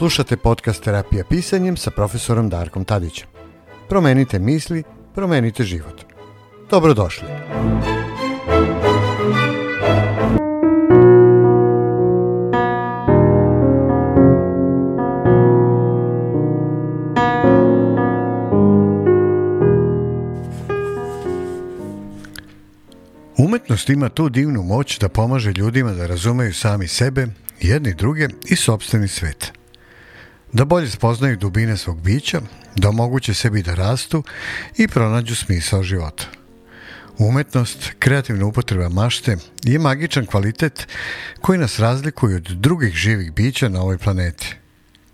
Slušate podcast Terapija pisanjem sa profesorom Darkom Tadićem. Promenite misli, promenite život. Dobrodošli. Umetnost ima tu divnu moć da pomaže ljudima da razumeju sami sebe, jedni druge i sobstveni svet. Da bolje spoznaju dubine svog bića, da omoguće sebi da rastu i pronađu smisao života. Umetnost, kreativna upotreba mašte je magičan kvalitet koji nas razlikuje od drugih živih bića na ovoj planeti.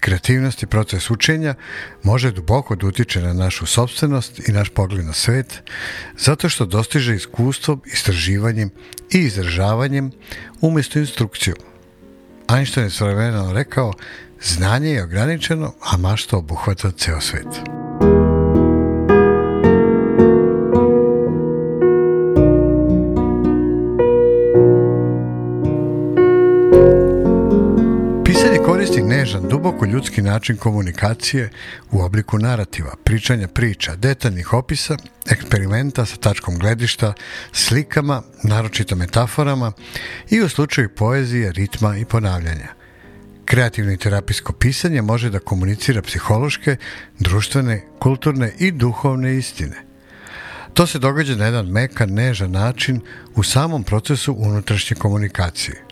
Kreativnost i proces učenja može duboko da utiče na našu sobstvenost i naš pogled na svet, zato što dostiže iskustvo, istraživanjem i izražavanjem umjesto instrukciju. Einstein je svojevremeno rekao, znanje je ograničeno, a mašta obuhvata ceo svet. Pisanje koristi nežan, duboko ljudski način komunikacije u obliku narativa, pričanja priča, detaljnih opisa, eksperimenta sa tačkom gledišta, slikama, naročito metaforama i u slučaju poezije, ritma i ponavljanja. Kreativno i terapijsko pisanje može da komunicira psihološke, društvene, kulturne i duhovne istine. To se događa na jedan mekan, nežan način u samom procesu unutrašnje komunikacije.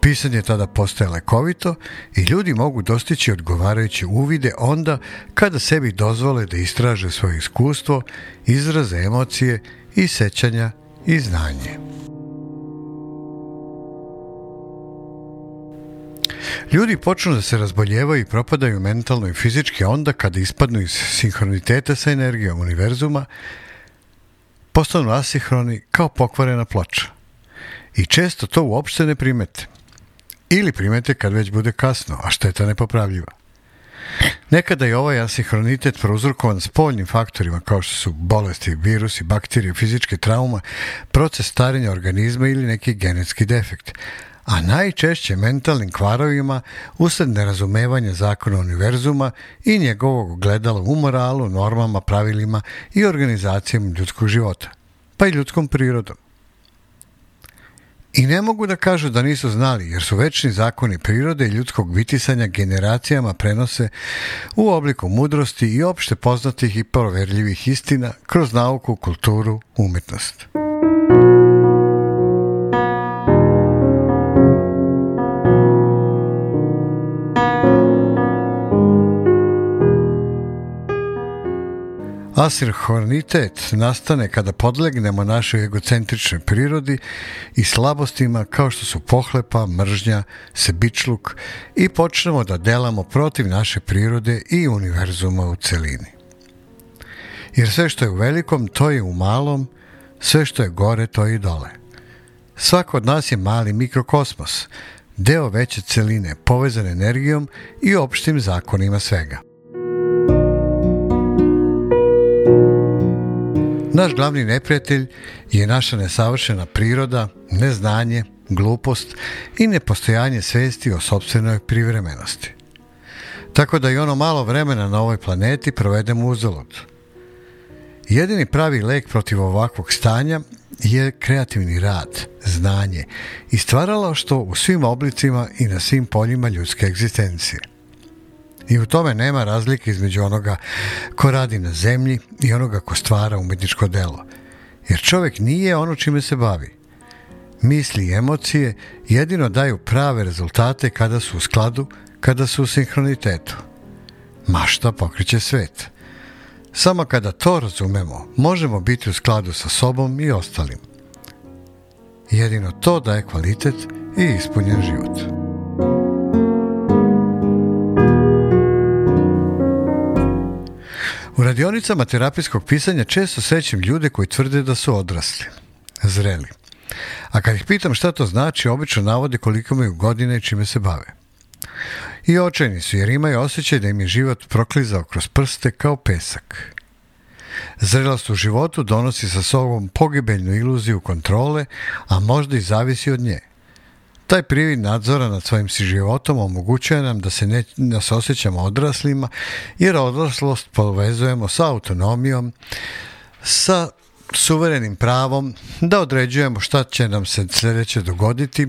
Pisanje tada postaje lekovito i ljudi mogu dostići odgovarajuće uvide onda kada sebi dozvole da istraže svoje iskustvo, izraze emocije i sećanja i znanje. Ljudi počnu da se razboljevaju i propadaju mentalno i fizički onda kada ispadnu iz sinhroniteta sa energijom univerzuma, postanu asihroni kao pokvarena ploča. I često to uopšte ne primete. Ili primete kad već bude kasno, a šteta nepopravljiva. Nekada je ovaj asihronitet prouzrokovan spoljnim faktorima kao što su bolesti, virusi, bakterije, fizičke trauma, proces starenja organizma ili neki genetski defekt, a najčešće mentalnim kvarovima usled nerazumevanja zakona univerzuma i njegovog gledala u moralu, normama, pravilima i organizacijama ljudskog života, pa i ljudskom prirodom. I ne mogu da kažu da nisu znali, jer su večni zakoni prirode i ljudskog vitisanja generacijama prenose u obliku mudrosti i opšte poznatih i proverljivih istina kroz nauku, kulturu, umetnost. Asirhornitet nastane kada podlegnemo našoj egocentričnoj prirodi i slabostima kao što su pohlepa, mržnja, sebičluk i počnemo da delamo protiv naše prirode i univerzuma u celini. Jer sve što je u velikom, to je u malom, sve što je gore, to je i dole. Svako od nas je mali mikrokosmos, deo veće celine, povezan energijom i opštim zakonima svega. Naš glavni neprijatelj je naša nesavršena priroda, neznanje, glupost i nepostojanje svesti o sobstvenoj privremenosti. Tako da i ono malo vremena na ovoj planeti provedemo uzalud. Jedini pravi lek protiv ovakvog stanja je kreativni rad, znanje i stvaralo što u svim oblicima i na svim poljima ljudske egzistencije. I u tome nema razlike između onoga ko radi na zemlji i onoga ko stvara umetničko delo. Jer čovjek nije ono čime se bavi. Misli i emocije jedino daju prave rezultate kada su u skladu, kada su u sinhronitetu. Mašta pokriće svet. Samo kada to razumemo, možemo biti u skladu sa sobom i ostalim. Jedino to daje kvalitet i ispunjen život. U radionicama terapijskog pisanja često sećam ljude koji tvrde da su odrasli, zreli. A kad ih pitam šta to znači, obično navode koliko imaju godine i čime se bave. I očajni su jer imaju osjećaj da im je život proklizao kroz prste kao pesak. Zrelost u životu donosi sa sobom pogibeljnu iluziju kontrole, a možda i zavisi od nje. Taj privid nadzora nad svojim si životom omogućuje nam da se, ne, da se osjećamo odraslima, jer odraslost povezujemo sa autonomijom, sa suverenim pravom da određujemo šta će nam se sljedeće dogoditi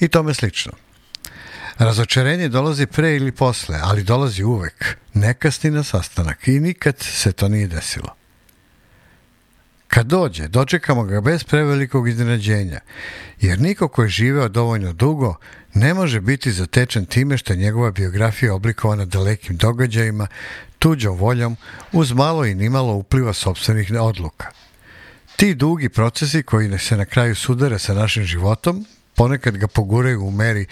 i tome slično. Razočarenje dolazi pre ili posle, ali dolazi uvek, nekasni na sastanak i nikad se to nije desilo. Kad dođe, dočekamo ga bez prevelikog iznenađenja, jer niko ko je živeo dovoljno dugo ne može biti zatečen time što je njegova biografija oblikovana dalekim događajima, tuđom voljom, uz malo i nimalo upliva sobstvenih odluka. Ti dugi procesi koji se na kraju sudare sa našim životom, ponekad ga poguraju u meri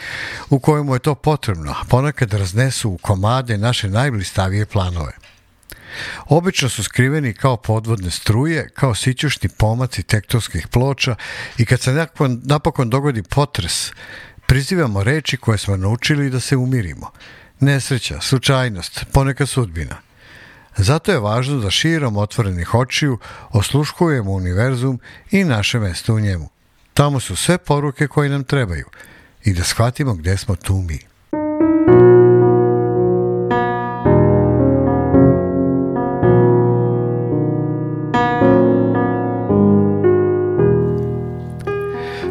u kojemu je to potrebno, a ponekad raznesu u komade naše najblistavije planove. Obično su skriveni kao podvodne struje, kao sićušni pomaci tektonskih ploča i kad se napokon, napokon dogodi potres, prizivamo reči koje smo naučili da se umirimo. Nesreća, slučajnost, ponekad sudbina. Zato je važno da širom otvorenih očiju osluškujemo univerzum i naše mesto u njemu. Tamo su sve poruke koje nam trebaju i da shvatimo gde smo tu mi.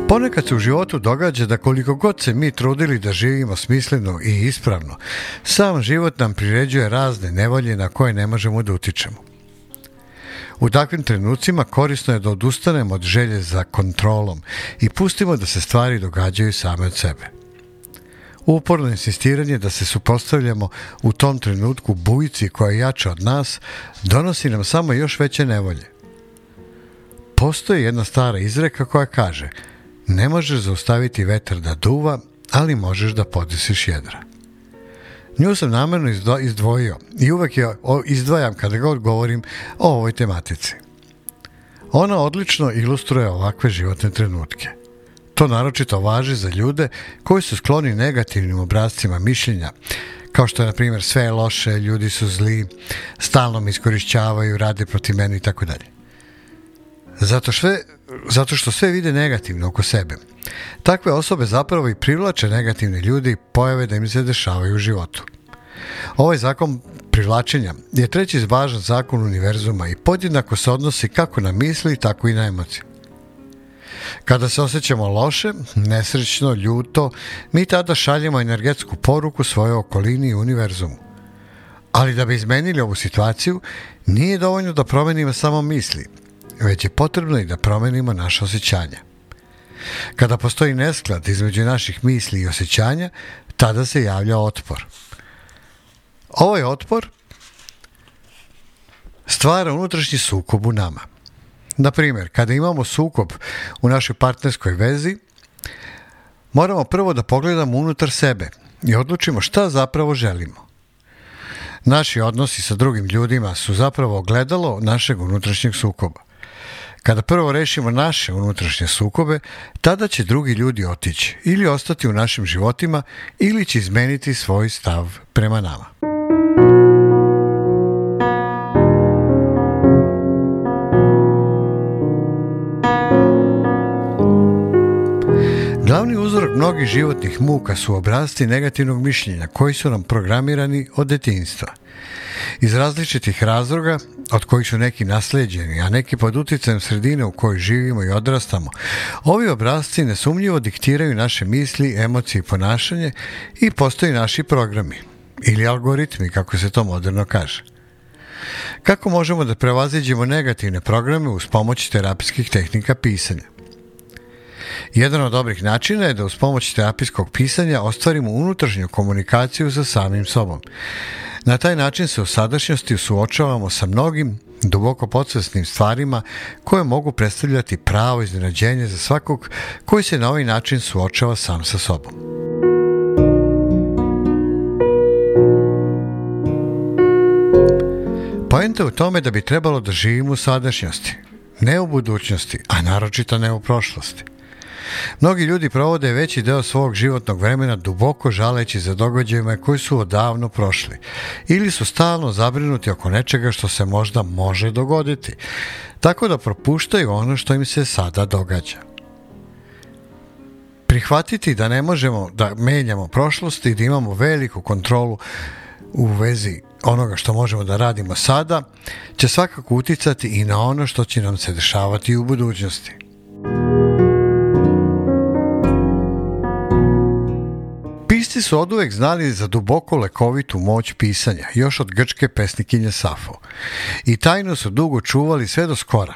Ponekad se u životu događa da koliko god se mi trudili da živimo smisleno i ispravno, sam život nam priređuje razne nevolje na koje ne možemo da utičemo. U takvim trenucima korisno je da odustanemo od želje za kontrolom i pustimo da se stvari događaju same od sebe. Uporno insistiranje da se supostavljamo u tom trenutku bujici koja je jača od nas donosi nam samo još veće nevolje. Postoji jedna stara izreka koja kaže – Ne možeš zaustaviti vetar da duva, ali možeš da podesiš jedra. Nju sam namerno izdvojio i uvek je izdvajam kada god govorim o ovoj tematici. Ona odlično ilustruje ovakve životne trenutke. To naročito važi za ljude koji su skloni negativnim obrazcima mišljenja, kao što je, na primjer, sve je loše, ljudi su zli, stalno me iskorišćavaju, rade protiv mene i tako dalje. Zato, sve, zato što sve vide negativno oko sebe. Takve osobe zapravo i privlače negativne ljudi i pojave da im se dešavaju u životu. Ovaj zakon privlačenja je treći važan zakon univerzuma i podjednako se odnosi kako na misli, tako i na emocije. Kada se osjećamo loše, nesrećno, ljuto, mi tada šaljemo energetsku poruku svojoj okolini i univerzumu. Ali da bi izmenili ovu situaciju, nije dovoljno da promenimo samo misli, već je potrebno i da promenimo naše osjećanja. Kada postoji nesklad između naših misli i osjećanja, tada se javlja otpor. Ovaj otpor stvara unutrašnji sukob u nama. Na primjer, kada imamo sukob u našoj partnerskoj vezi, moramo prvo da pogledamo unutar sebe i odlučimo šta zapravo želimo. Naši odnosi sa drugim ljudima su zapravo ogledalo našeg unutrašnjeg sukoba. Kada prvo rešimo naše unutrašnje sukobe, tada će drugi ljudi otići ili ostati u našim životima ili će izmeniti svoj stav prema nama. Glavni uzrok mnogih životnih muka su obrazci negativnog mišljenja koji su nam programirani od detinjstva. Iz različitih razloga, od kojih su neki nasleđeni, a neki pod uticajem sredine u kojoj živimo i odrastamo, ovi obrazci nesumnjivo diktiraju naše misli, emocije i ponašanje i postoji naši programi, ili algoritmi, kako se to moderno kaže. Kako možemo da prevaziđemo negativne programe uz pomoć terapijskih tehnika pisanja? Jedan od dobrih načina je da uz pomoć terapijskog pisanja ostvarimo unutrašnju komunikaciju sa samim sobom. Na taj način se u sadašnjosti suočavamo sa mnogim duboko podsvesnim stvarima koje mogu predstavljati pravo iznenađenje za svakog koji se na ovaj način suočava sam sa sobom. Poenta je u tome da bi trebalo da živimo u sadašnjosti, ne u budućnosti, a naročito ne u prošlosti. Mnogi ljudi provode veći deo svog životnog vremena duboko žaleći za događajima koji su odavno prošli ili su stalno zabrinuti oko nečega što se možda može dogoditi, tako da propuštaju ono što im se sada događa. Prihvatiti da ne možemo da menjamo prošlost i da imamo veliku kontrolu u vezi onoga što možemo da radimo sada, će svakako uticati i na ono što će nam se dešavati u budućnosti. Pisci su od uvek znali za duboko lekovitu moć pisanja, još od grčke pesnikinje Safo. I tajnu su dugo čuvali sve do skora.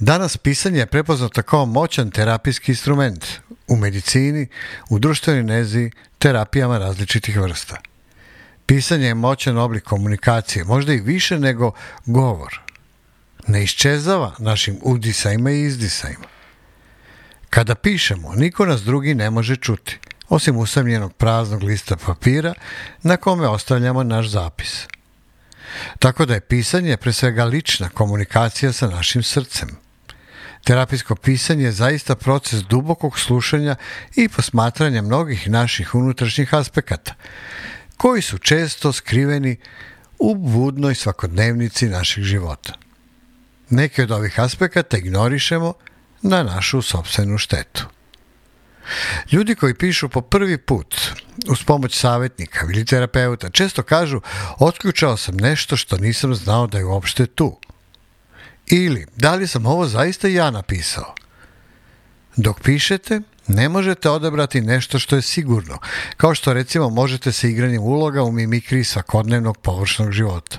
Danas pisanje je prepoznato kao moćan terapijski instrument u medicini, u društvenoj nezi, terapijama različitih vrsta. Pisanje je moćan oblik komunikacije, možda i više nego govor. Ne iščezava našim udisajima i izdisajima. Kada pišemo, niko nas drugi ne može čuti, osim usamljenog praznog lista papira na kome ostavljamo naš zapis. Tako da je pisanje pre svega lična komunikacija sa našim srcem. Terapijsko pisanje je zaista proces dubokog slušanja i posmatranja mnogih naših unutrašnjih aspekata, koji su često skriveni u budnoj svakodnevnici naših života. Neke od ovih aspekata ignorišemo na našu sobstvenu štetu. Ljudi koji pišu po prvi put uz pomoć savjetnika ili terapeuta često kažu otključao sam nešto što nisam znao da je uopšte tu. Ili da li sam ovo zaista ja napisao? Dok pišete, ne možete odabrati nešto što je sigurno, kao što recimo možete sa igranjem uloga u mimikri svakodnevnog površnog života.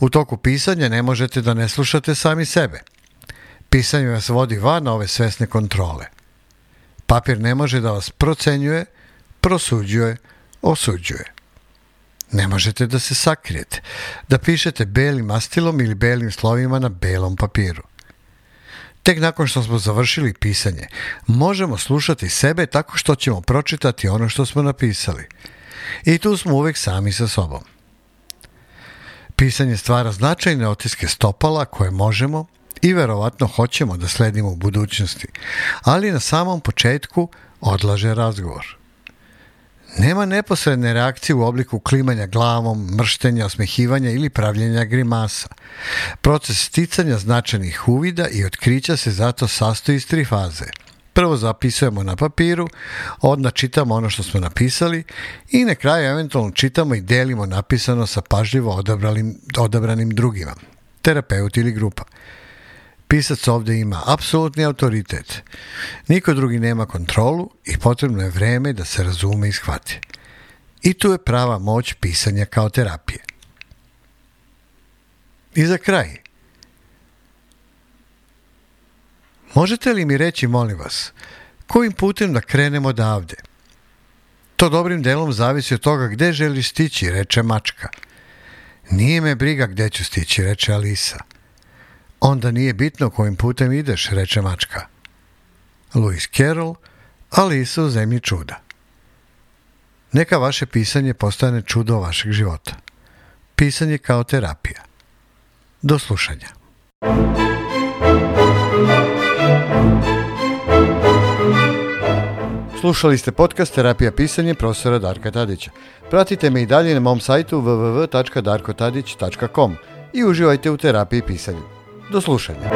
U toku pisanja ne možete da ne slušate sami sebe. Pisanje vas vodi van ove svesne kontrole. Papir ne može da vas procenjuje, prosuđuje, osuđuje. Ne možete da se sakrijete, da pišete belim mastilom ili belim slovima na belom papiru. Tek nakon što smo završili pisanje, možemo slušati sebe tako što ćemo pročitati ono što smo napisali. I tu smo uvek sami sa sobom. Pisanje stvara značajne otiske stopala koje možemo i verovatno hoćemo da sledimo u budućnosti, ali na samom početku odlaže razgovor. Nema neposredne reakcije u obliku klimanja glavom, mrštenja, osmehivanja ili pravljenja grimasa. Proces sticanja značajnih uvida i otkrića se zato sastoji iz tri faze. Prvo zapisujemo na papiru, odna čitamo ono što smo napisali i na kraju eventualno čitamo i delimo napisano sa pažljivo odabranim, drugima, terapeut ili grupa. Pisac ovde ima apsolutni autoritet. Niko drugi nema kontrolu i potrebno je vreme da se razume i shvati. I tu je prava moć pisanja kao terapije. I za kraj. Možete li mi reći, molim vas, kojim putem da krenemo odavde? To dobrim delom zavisi od toga gde želiš stići, reče mačka. Nije me briga gde ću stići, reče Alisa. Onda nije bitno kojim putem ideš, reče mačka. Lewis Carroll, Alisa u zemlji čuda. Neka vaše pisanje postane čudo vašeg života. Pisanje kao terapija. Do slušanja. Slušali ste podcast Terapija pisanje profesora Darka Tadića. Pratite me i dalje na mom sajtu www.darkotadić.com i uživajte u terapiji pisanja. Do slušanja.